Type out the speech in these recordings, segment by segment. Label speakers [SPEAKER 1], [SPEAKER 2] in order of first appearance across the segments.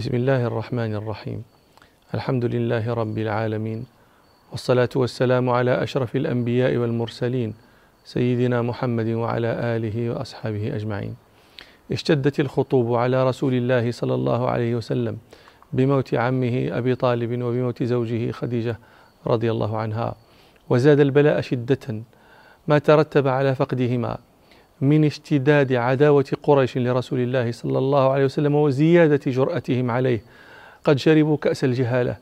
[SPEAKER 1] بسم الله الرحمن الرحيم. الحمد لله رب العالمين والصلاة والسلام على أشرف الأنبياء والمرسلين سيدنا محمد وعلى آله وأصحابه أجمعين. اشتدت الخطوب على رسول الله صلى الله عليه وسلم بموت عمه أبي طالب وبموت زوجه خديجة رضي الله عنها وزاد البلاء شدة ما ترتب على فقدهما. من اشتداد عداوة قريش لرسول الله صلى الله عليه وسلم وزيادة جرأتهم عليه. قد شربوا كأس الجهالة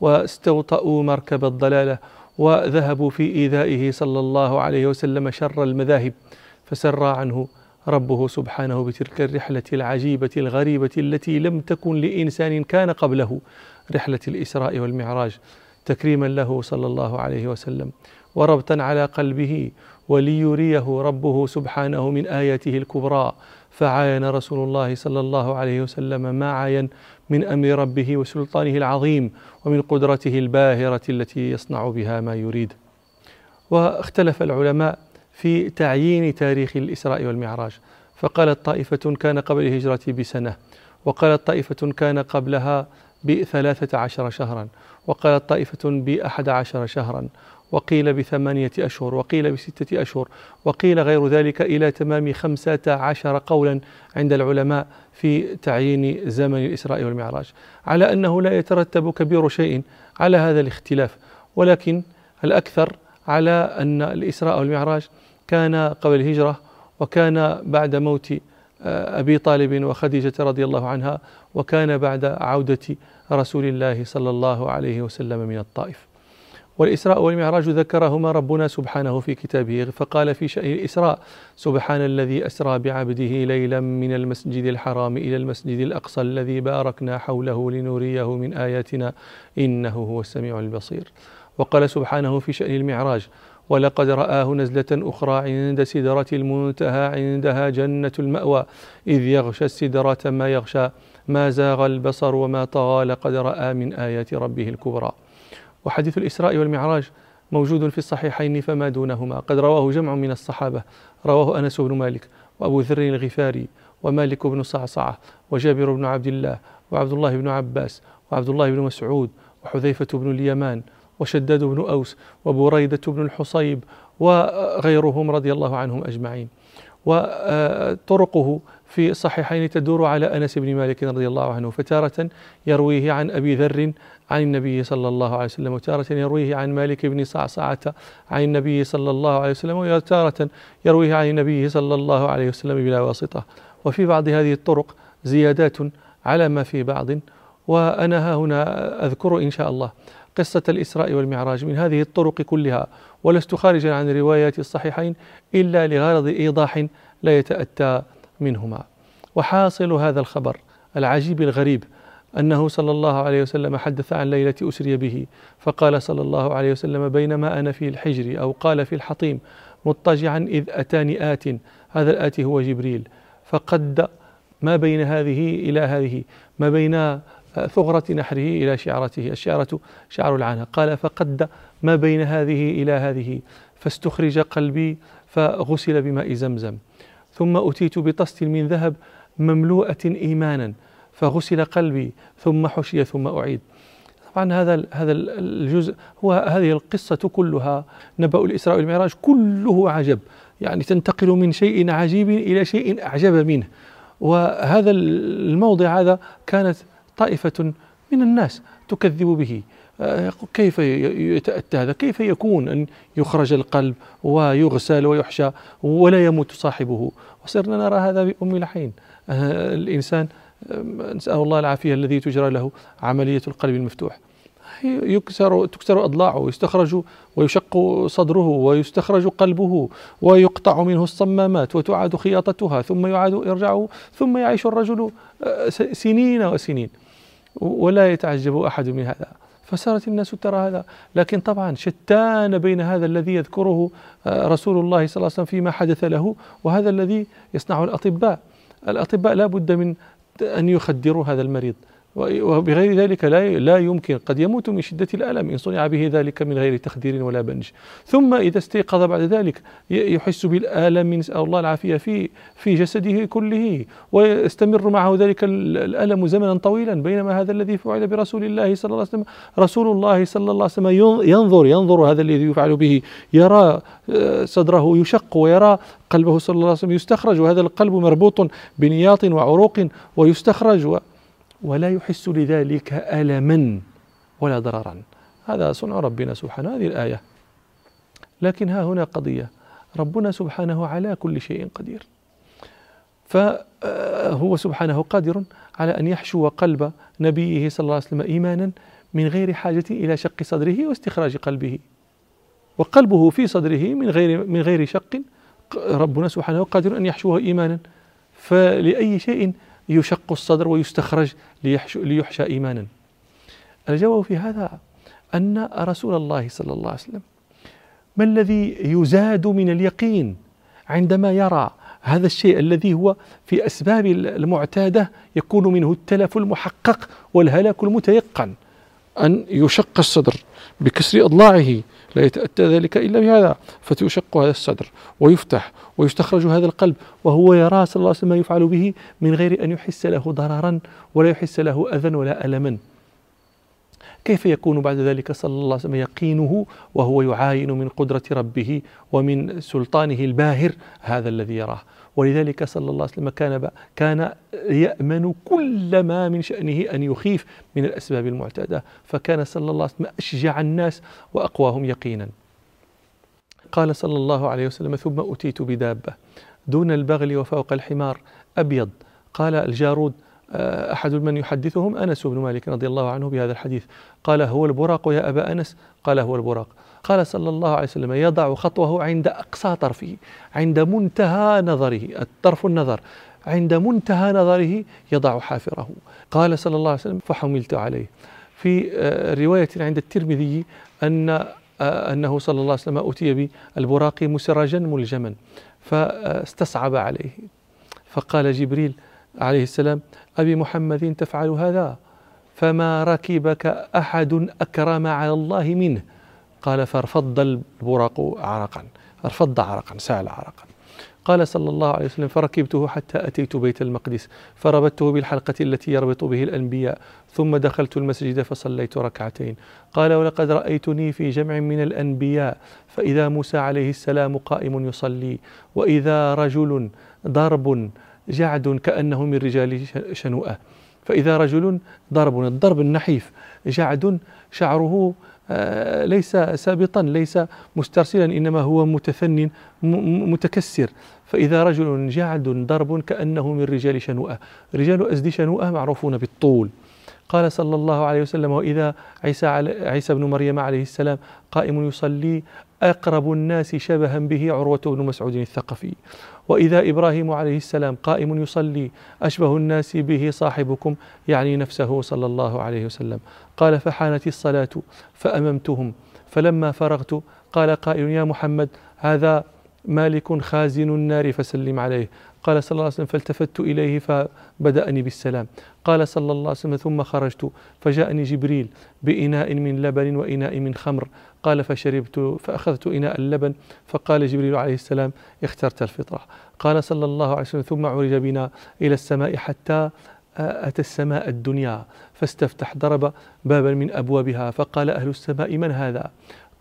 [SPEAKER 1] واستوطأوا مركب الضلالة وذهبوا في إيذائه صلى الله عليه وسلم شر المذاهب فسرى عنه ربه سبحانه بتلك الرحلة العجيبة الغريبة التي لم تكن لإنسان كان قبله رحلة الإسراء والمعراج. تكريما له صلى الله عليه وسلم وربطا على قلبه وليريه ربه سبحانه من آياته الكبرى فعاين رسول الله صلى الله عليه وسلم ما عاين من أمر ربه وسلطانه العظيم ومن قدرته الباهرة التي يصنع بها ما يريد. واختلف العلماء في تعيين تاريخ الإسراء والمعراج، فقالت طائفة كان قبل الهجرة بسنة، وقالت طائفة كان قبلها بثلاثة عشر شهرا، وقالت طائفة بأحد عشر شهرا، وقيل بثمانية أشهر وقيل بستة أشهر وقيل غير ذلك إلى تمام خمسة عشر قولا عند العلماء في تعيين زمن الإسراء والمعراج. على أنه لا يترتب كبير شيء على هذا الاختلاف ولكن الأكثر على أن الإسراء والمعراج كان قبل الهجرة وكان بعد موت آه، أبي طالب وخديجة رضي الله عنها وكان بعد عودة رسول الله صلى الله عليه وسلم من الطائف. والإسراء والمعراج ذكرهما ربنا سبحانه في كتابه فقال في شأن الإسراء سبحان الذي أسرى بعبده ليلا من المسجد الحرام إلى المسجد الأقصى الذي باركنا حوله لنريه من آياتنا إنه هو السميع البصير. وقال سبحانه في شأن المعراج ولقد رآه نزلة أخرى عند سدرة المنتهى عندها جنة المأوى إذ يغشى السدرة ما يغشى ما زاغ البصر وما طغى لقد رأى من آيات ربه الكبرى. وحديث الإسراء والمعراج موجود في الصحيحين فما دونهما. قد رواه جمع من الصحابة. رواه أنس بن مالك وأبو ذر الغفاري ومالك بن صعصعة وجابر بن عبد الله وعبد الله بن عباس وعبد الله بن مسعود وحذيفة بن اليمان وشداد بن أوس وبريدة بن الحصيب وغيرهم رضي الله عنهم أجمعين. وطرقه في الصحيحين تدور على أنس بن مالك رضي الله عنه فتارة يرويه عن أبي ذر عن النبي صلى الله عليه وسلم وتارة يرويه عن مالك بن صعصعة عن النبي صلى الله عليه وسلم وتارة يرويه عن النبي صلى الله عليه وسلم بلا واسطة. وفي بعض هذه الطرق زيادات على ما في بعض وأنا ها هنا أذكر إن شاء الله قصة الإسراء والمعراج من هذه الطرق كلها ولست خارجا عن روايات الصحيحين إلا لغرض إيضاح لا يتأتى منهما. وحاصل هذا الخبر العجيب الغريب أنه صلى الله عليه وسلم حدث عن ليلة أسري به فقال صلى الله عليه وسلم بينما أنا في الحجر أو قال في الحطيم مضطجعا إذ أتاني آت هذا الآتي هو جبريل فقد ما بين هذه إلى هذه ما بين ثغرة نحره إلى شعرته الشعرة شعر العنى قال فقد ما بين هذه إلى هذه فاستخرج قلبي فغسل بماء زمزم. ثم أتيت بطست من ذهب مملوءة إيمانا فغسل قلبي ثم حشي ثم أعيد. طبعا هذا هذا الجزء هو هذه القصة كلها نبأ الإسراء والمعراج كله عجب. يعني تنتقل من شيء عجيب إلى شيء أعجب منه. وهذا الموضع هذا كانت طائفة من الناس تكذب به. آه، كيف يتأتى هذا؟ كيف يكون أن يخرج القلب ويغسل ويحشى ولا يموت صاحبه؟ وصرنا نرى هذا بأم الحين آه، الإنسان آه، نسأل الله العافية الذي تجرى له عملية القلب المفتوح. يكسر تكسر أضلاعه ويستخرج ويشق صدره ويستخرج قلبه ويقطع منه الصمامات وتعاد خياطتها ثم يعاد إرجاعه ثم يعيش الرجل سنين وسنين. ولا يتعجب أحد من هذا. فصارت الناس ترى هذا. لكن طبعا شتان بين هذا الذي يذكره آه، رسول الله صلى الله عليه وسلم فيما حدث له وهذا الذي يصنعه الأطباء. الأطباء لا بد من أن يخدروا هذا المريض. وبغير ذلك لا لا يمكن قد يموت من شدة الألم إن صنع به ذلك من غير تخدير ولا بنج. ثم إذا استيقظ بعد ذلك يحس بالآلام نسأل الله العافية في في جسده كله ويستمر معه ذلك الألم زمنا طويلا بينما هذا الذي فعل برسول الله صلى الله عليه وسلم رسول الله صلى الله عليه وسلم ينظر ينظر هذا الذي يفعل به يرى آه، صدره يشق ويرى قلبه صلى الله عليه وسلم يستخرج وهذا القلب مربوط بنياط وعروق ويستخرج ولا يحس لذلك ألما ولا ضررا. هذا صنع ربنا سبحانه هذه الآية. لكن ها هنا قضية. ربنا سبحانه على كل شيء قدير. فهو سبحانه قادر على أن يحشو قلب نبيه صلى الله عليه وسلم إيمانا من غير حاجة إلى شق صدره واستخراج قلبه. وقلبه في صدره من غير من غير شق. ربنا سبحانه قادر أن يحشوه إيمانا. فلأي شيء يشق الصدر ويستخرج ليحشى إيمانا. الجواب في هذا أن رسول الله صلى الله عليه وسلم ما الذي يزاد من اليقين عندما يرى هذا الشيء الذي هو في أسباب المعتادة يكون منه التلف المحقق والهلاك المتيقن؟ أن يشق الصدر بكسر أضلاعه لا يتأتى ذلك إلا بهذا فتشق هذا الصدر ويفتح ويستخرج هذا القلب وهو يرى صلى الله عليه وسلم ما يفعل به من غير أن يحس له ضررا ولا يحس له أذى ولا ألما. كيف يكون بعد ذلك صلى الله عليه وسلم يقينه وهو يعاين من قدرة ربه ومن سلطانه الباهر هذا الذي يراه؟ ولذلك صلى الله عليه وسلم كان كان يأمن كل ما من شأنه أن يخيف من الأسباب المعتادة فكان صلى الله عليه وسلم أشجع الناس وأقواهم يقينا. قال صلى الله عليه وسلم ثم أتيت بدابة دون البغل وفوق الحمار أبيض. قال الجارود أحد من يحدثهم أنس بن مالك رضي الله عنه بهذا الحديث. قال هو البراق يا أبا أنس؟ قال هو البراق. قال صلى الله عليه وسلم يضع خطوه عند أقصى طرفه عند منتهى نظره. الطرف النظر عند منتهى نظره يضع حافره. قال صلى الله عليه وسلم فحملت عليه. في آه، رواية عند الترمذي أن آه، أنه صلى الله عليه وسلم أتي بالبراق مسرجا ملجما فاستصعب عليه. فقال جبريل عليه السلام أبي محمد تفعل هذا فما ركبك أحد أكرم على الله منه. قال فارفض البراق عرقا ارفض عرقا سأل عرقا. قال صلى الله عليه وسلم فركبته حتى أتيت بيت المقدس فربطته بالحلقة التي يربط به الأنبياء ثم دخلت المسجد فصليت ركعتين. قال ولقد رأيتني في جمع من الأنبياء فإذا موسى عليه السلام قائم يصلي وإذا رجل ضرب جعد كأنه من رجال شنوءة. فإذا رجل ضرب الضرب النحيف جعد شعره آه، ليس سابطا ليس مسترسلا إنما هو متثن متكسر. فإذا رجل جعد ضرب كأنه من رجال شنوءة. رجال ازد شنوءة معروفون بالطول. قال صلى الله عليه وسلم وإذا عيسى عيسى بن مريم عليه السلام قائم يصلي أقرب الناس شبها به عروة بن مسعود الثقفي. وإذا إبراهيم عليه السلام قائم يصلي أشبه الناس به صاحبكم يعني نفسه صلى الله عليه وسلم. قال فحانت الصلاة فأممتهم. فلما فرغت قال قائل يا محمد هذا مالك خازن النار فسلم عليه. قال صلى الله عليه وسلم فالتفت إليه فبدأني بالسلام. قال صلى الله عليه وسلم ثم خرجت فجاءني جبريل بإناء من لبن وإناء من خمر. قال فشربت فأخذت إناء اللبن. فقال جبريل عليه السلام اخترت الفطرة. قال صلى الله عليه وسلم ثم عرج بنا إلى السماء حتى أتى السماء الدنيا. فاستفتح ضرب بابا من أبوابها. فقال أهل السماء من هذا؟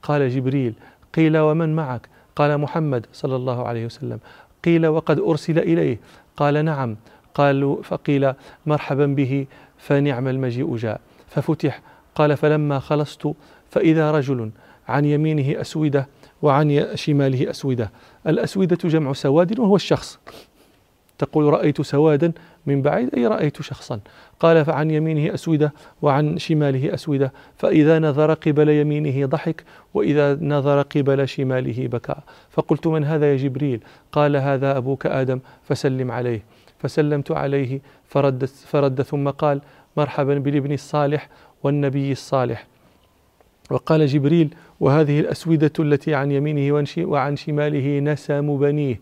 [SPEAKER 1] قال جبريل قيل ومن معك؟ قال محمد صلى الله عليه وسلم. قيل وقد أرسل إليه. قال نعم. قالوا فقيل مرحبا به فنعم المجيء جاء. ففتح. قال فلما خلصت فإذا رجل عن يمينه أسودة وعن شماله أسودة. الأسودة جمع سواد وهو الشخص. تقول رأيت سوادا من بعيد أي رأيت شخصا. قال فعن يمينه أسودة وعن شماله أسودة. فإذا نظر قبل يمينه ضحك وإذا نظر قبل شماله بكى. فقلت من هذا يا جبريل؟ قال هذا أبوك آدم فسلم عليه. فسلمت عليه فرد, فرد ثم قال مرحبا بالابن الصالح والنبي الصالح. وقال جبريل وهذه الأسودة التي عن يمينه وعن شماله نسم بنيه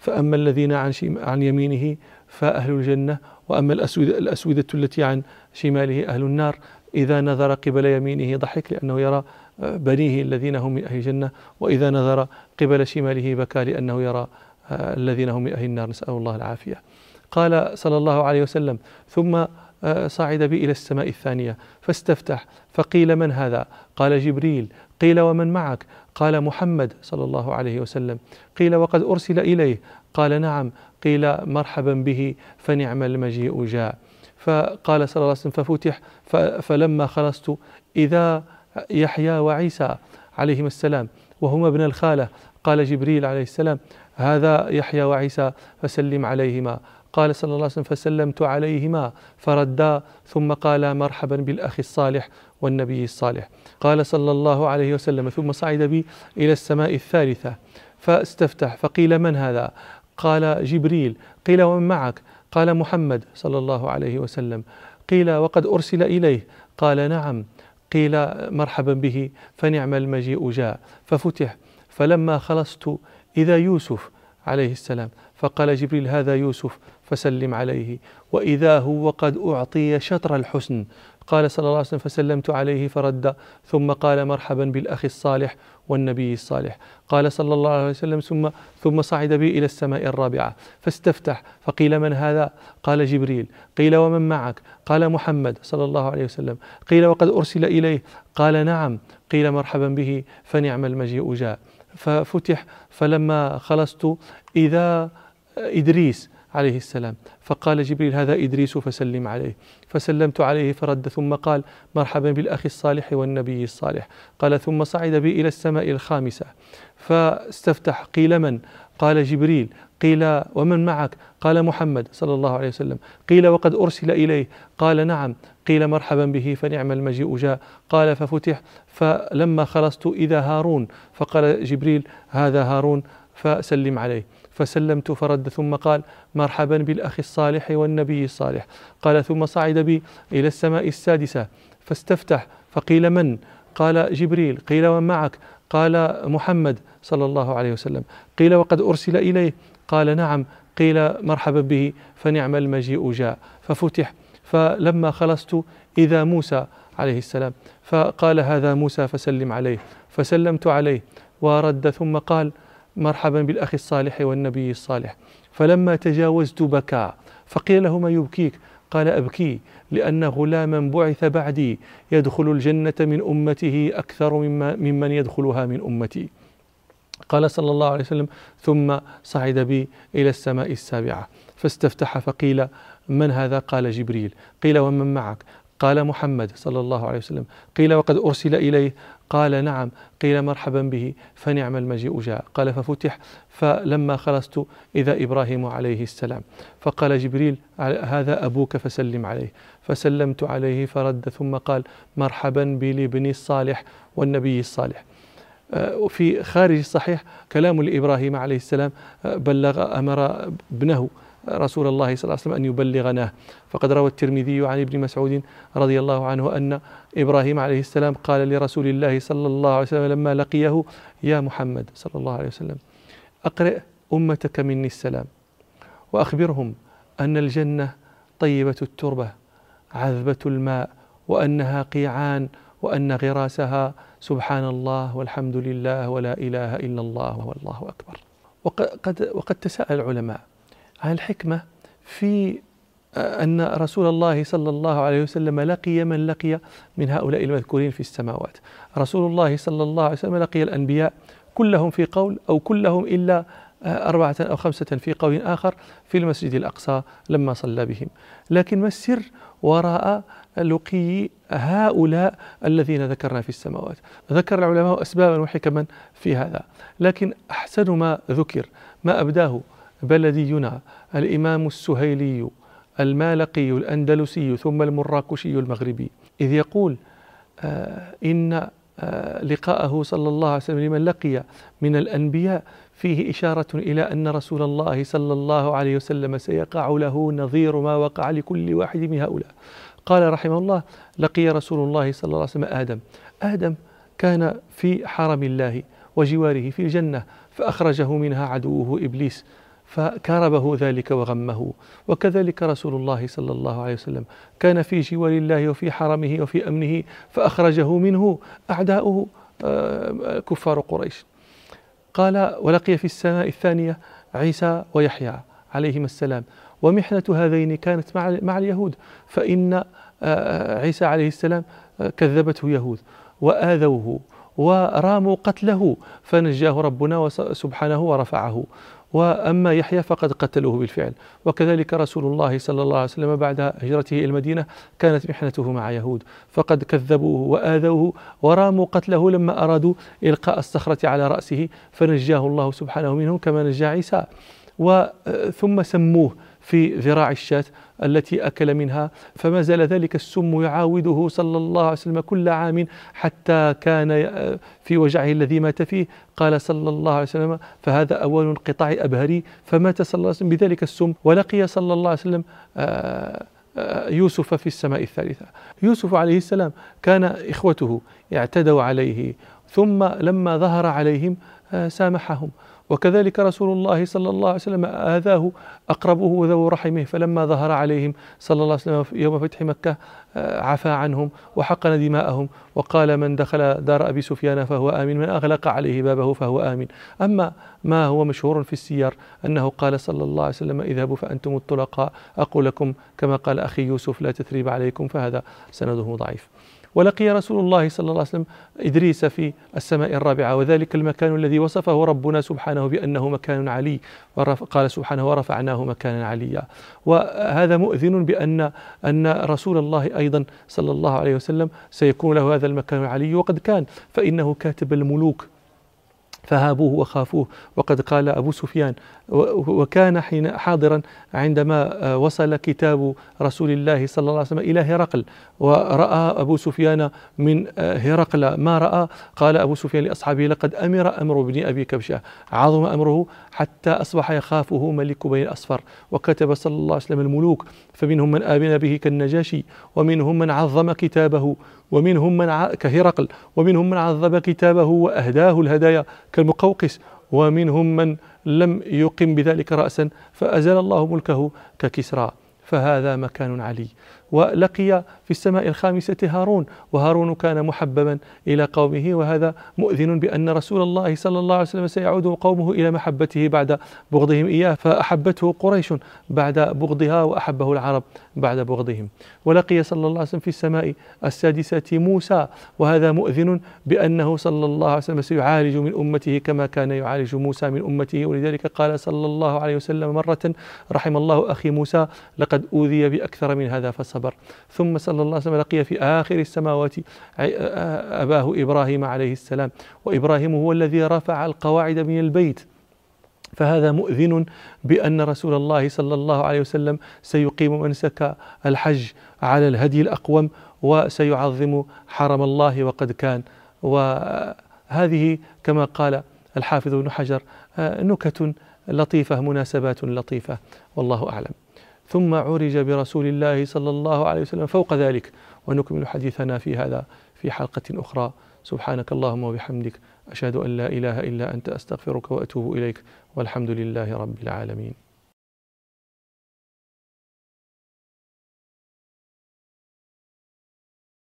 [SPEAKER 1] فأما الذين عن, عن يمينه فأهل الجنة وأما الأسودة, الأسودة التي عن شماله أهل النار. إذا نظر قبل يمينه ضحك لأنه يرى بنيه الذين هم من أهل الجنة. وإذا نظر قبل شماله بكى لأنه يرى الذين هم من أهل النار. نسأل الله العافية. قال صلى الله عليه وسلم ثم صعد بي إلى السماء الثانية فاستفتح فقيل من هذا؟ قال جبريل. قيل ومن معك؟ قال محمد صلى الله عليه وسلم. قيل وقد أرسل إليه. قال نعم. قيل مرحبا به فنعم المجيء جاء. فقال صلى الله عليه وسلم ففتح فلما خلصت إذا يحيى وعيسى عليهما السلام وهما ابن الخالة. قال جبريل عليه السلام هذا يحيى وعيسى فسلم عليهما. قال صلى الله عليه وسلم فسلمت عليهما فردا ثم قال مرحبا بالأخ الصالح والنبي الصالح. قال صلى الله عليه وسلم ثم صعد بي إلى السماء الثالثة فاستفتح فقيل من هذا؟ قال جبريل. قيل ومن معك؟ قال محمد صلى الله عليه وسلم. قيل وقد أرسل إليه؟ قال نعم. قيل مرحبا به. فنعم المجيء جاء ففتح. فلما خلصت إذا يوسف عليه السلام فقال جبريل هذا يوسف. فسلم عليه. وإذا هو قد أعطي شطر الحسن. قال صلى الله عليه وسلم فسلمت عليه فرد. ثم قال مرحبا بالأخ الصالح والنبي الصالح. قال صلى الله عليه وسلم ثم ثم صعد بي إلى السماء الرابعة. فاستفتح. فقيل من هذا؟ قال جبريل. قيل ومن معك؟ قال محمد صلى الله عليه وسلم. قيل وقد أرسل إليه. قال نعم. قيل مرحبا به فنعم المجيء جاء. ففتح. فلما خلصت إذا إدريس عليه السلام. فقال جبريل هذا إدريس فسلم عليه. فسلمت عليه فرد ثم قال مرحبا بالأخ الصالح والنبي الصالح. قال ثم صعد بي إلى السماء الخامسة. فاستفتح قيل من؟ قال جبريل. قيل ومن معك؟ قال محمد صلى الله عليه وسلم. قيل وقد أرسل إليه. قال نعم. قيل مرحبا به فنعم المجيء جاء. قال ففتح. فلما خلصت إذا هارون. فقال جبريل هذا هارون فسلم عليه. فسلمت فرد ثم قال مرحبا بالأخ الصالح والنبي الصالح. قال ثم صعد بي إلى السماء السادسة فاستفتح فقيل من؟ قال جبريل. قيل ومن معك؟ قال محمد صلى الله عليه وسلم. قيل وقد أرسل إليه؟ قال نعم. قيل مرحبا به فنعم المجيء جاء. ففتح فلما خلصت إذا موسى عليه السلام. فقال هذا موسى فسلم عليه. فسلمت عليه. ورد ثم قال مرحبا بالأخ الصالح والنبي الصالح. فلما تجاوزت بكى فقيل له ما يبكيك؟ قال أبكي لأن غلاما بعث بعدي يدخل الجنة من أمته أكثر مما ممن يدخلها من أمتي. قال صلى الله عليه وسلم ثم صعد بي إلى السماء السابعة. فاستفتح فقيل من هذا؟ قال جبريل. قيل ومن معك؟ قال محمد صلى الله عليه وسلم قيل وقد أرسل إليه قال نعم قيل مرحبا به فنعم المجيء جاء. قال ففتح فلما خلصت إذا إبراهيم عليه السلام. فقال جبريل هذا أبوك فسلم عليه. فسلمت عليه فرد ثم قال مرحبا بالابن الصالح والنبي الصالح. وفي خارج الصحيح كلام لإبراهيم عليه السلام بلغ أمر ابنه رسول الله صلى الله عليه وسلم أن يبلغناه فقد روى الترمذي عن ابن مسعود رضي الله عنه أن إبراهيم عليه السلام قال لرسول الله صلى الله عليه وسلم لما لقيه يا محمد صلى الله عليه وسلم أقرئ أمتك مني السلام وأخبرهم أن الجنة طيبة التربة عذبة الماء وأنها قيعان وأن غراسها سبحان الله والحمد لله ولا إله إلا الله والله أكبر. وقد, وقد تساءل العلماء الحكمة في أن رسول الله صلى الله عليه وسلم لقي من لقي من هؤلاء المذكورين في السماوات. رسول الله صلى الله عليه وسلم لقي الأنبياء كلهم في قول أو كلهم إلا أربعة أو خمسة في قول آخر في المسجد الأقصى لما صلى بهم. لكن ما السر وراء لقي هؤلاء الذين ذكرنا في السماوات؟ ذكر العلماء أسبابا وحكما في هذا. لكن أحسن ما ذكر ما أبداه بلدينا الإمام السهيلي المالقي الأندلسي ثم المراكشي المغربي. إذ يقول آه إن آه لقاءه صلى الله عليه وسلم لمن لقي من الأنبياء فيه إشارة إلى أن رسول الله صلى الله عليه وسلم سيقع له نظير ما وقع لكل واحد من هؤلاء. قال رحمه الله لقي رسول الله صلى الله عليه وسلم آدم. آدم كان في حرم الله وجواره في الجنة فأخرجه منها عدوه إبليس. فكربه ذلك وغمه. وكذلك رسول الله صلى الله عليه وسلم كان في جوار الله وفي حرمه وفي أمنه فأخرجه منه أعداؤه آه، كفار قريش. قال ولقي في السماء الثانية عيسى ويحيى عليهما السلام ومحنة هذين كانت مع مع اليهود فإن آه، عيسى عليه السلام آه، كذبته يهود وآذوه وراموا قتله فنجاه ربنا سبحانه ورفعه. وأما يحيى فقد قتلوه بالفعل. وكذلك رسول الله صلى الله عليه وسلم بعد هجرته إلى المدينة كانت محنته مع يهود فقد كذبوه وآذوه وراموا قتله لما أرادوا إلقاء الصخرة على رأسه فنجاه الله سبحانه منهم كما نجى عيسى. وثم سموه في ذراع الشاة التي أكل منها فما زال ذلك السم يعاوده صلى الله عليه وسلم كل عام حتى كان في وجعه الذي مات فيه. قال صلى الله عليه وسلم فهذا أول انقطاع أبهري. فمات صلى الله عليه وسلم بذلك السم ولقي صلى الله عليه وسلم آه، آه، يوسف في السماء الثالثة. يوسف عليه السلام كان إخوته اعتدوا عليه ثم لما ظهر عليهم آه، سامحهم. وكذلك رسول الله صلى الله عليه وسلم آذاه أقربه وذو رحمه فلما ظهر عليهم صلى الله عليه وسلم يوم فتح مكة آه، عفى عنهم وحقن دماءهم وقال من دخل دار أبي سفيان فهو آمن من أغلق عليه بابه فهو آمن أما ما هو مشهور في السير أنه قال صلى الله عليه وسلم اذهبوا فأنتم الطلقاء أقول لكم كما قال أخي يوسف لا تثريب عليكم فهذا سنده ضعيف. ولقي رسول الله صلى الله عليه وسلم إدريس في السماء الرابعة وذلك المكان الذي وصفه ربنا سبحانه بأنه مكان علي قال سبحانه ورفعناه مكانا عليا. وهذا مؤذن بأن أن رسول الله أيضا صلى الله عليه وسلم سيكون له هذا المكان العلي وقد كان فإنه كاتب الملوك فهابوه وخافوه. وقد قال أبو سفيان وكان حين حاضرا عندما آه، وصل كتاب رسول الله صلى الله عليه وسلم إلى هرقل ورأى أبو سفيان من آه، هرقل. ما رأى؟ قال أبو سفيان لأصحابه لقد أمر أمر ابن أبي كبشة. عظم أمره حتى أصبح يخافه ملك بني الأصفر. وكتب صلى الله عليه وسلم الملوك فمنهم من آمن به كالنجاشي ومنهم من عظم كتابه ومنهم من كهرقل ومنهم من عظم كتابه وأهداه الهدايا كالمقوقس ومنهم من لم يقم بذلك رأسا فأزال الله ملكه ككسرى. فهذا مكان علي. ولقي في السماء الخامسة هارون وهارون كان محببا إلى قومه وهذا مؤذن بأن رسول الله صلى الله عليه وسلم سيعود قومه إلى محبته بعد بغضهم إياه فأحبته قريش بعد بغضها وأحبه العرب بعد بغضهم. ولقي صلى الله عليه وسلم في السماء السادسة موسى وهذا مؤذن بأنه صلى الله عليه وسلم سيعالج من أمته كما كان يعالج موسى من أمته. ولذلك قال صلى الله عليه وسلم مرة رحم الله أخي موسى لقد أوذي بأكثر من هذا فصبر. ثم صلى الله عليه وسلم لقي في آخر السماوات أباه إبراهيم عليه السلام وإبراهيم هو الذي رفع القواعد من البيت. فهذا مؤذن بأن رسول الله صلى الله عليه وسلم سيقيم منسك الحج على الهدي الأقوم وسيعظم حرم الله وقد كان. وهذه كما قال الحافظ ابن حجر نكت لطيفة مناسبات لطيفة. والله أعلم. ثم عرج برسول الله صلى الله عليه وسلم فوق ذلك. ونكمل حديثنا في هذا في حلقة أخرى. سبحانك اللهم وبحمدك أشهد أن لا إله إلا أنت أستغفرك وأتوب إليك والحمد لله رب العالمين.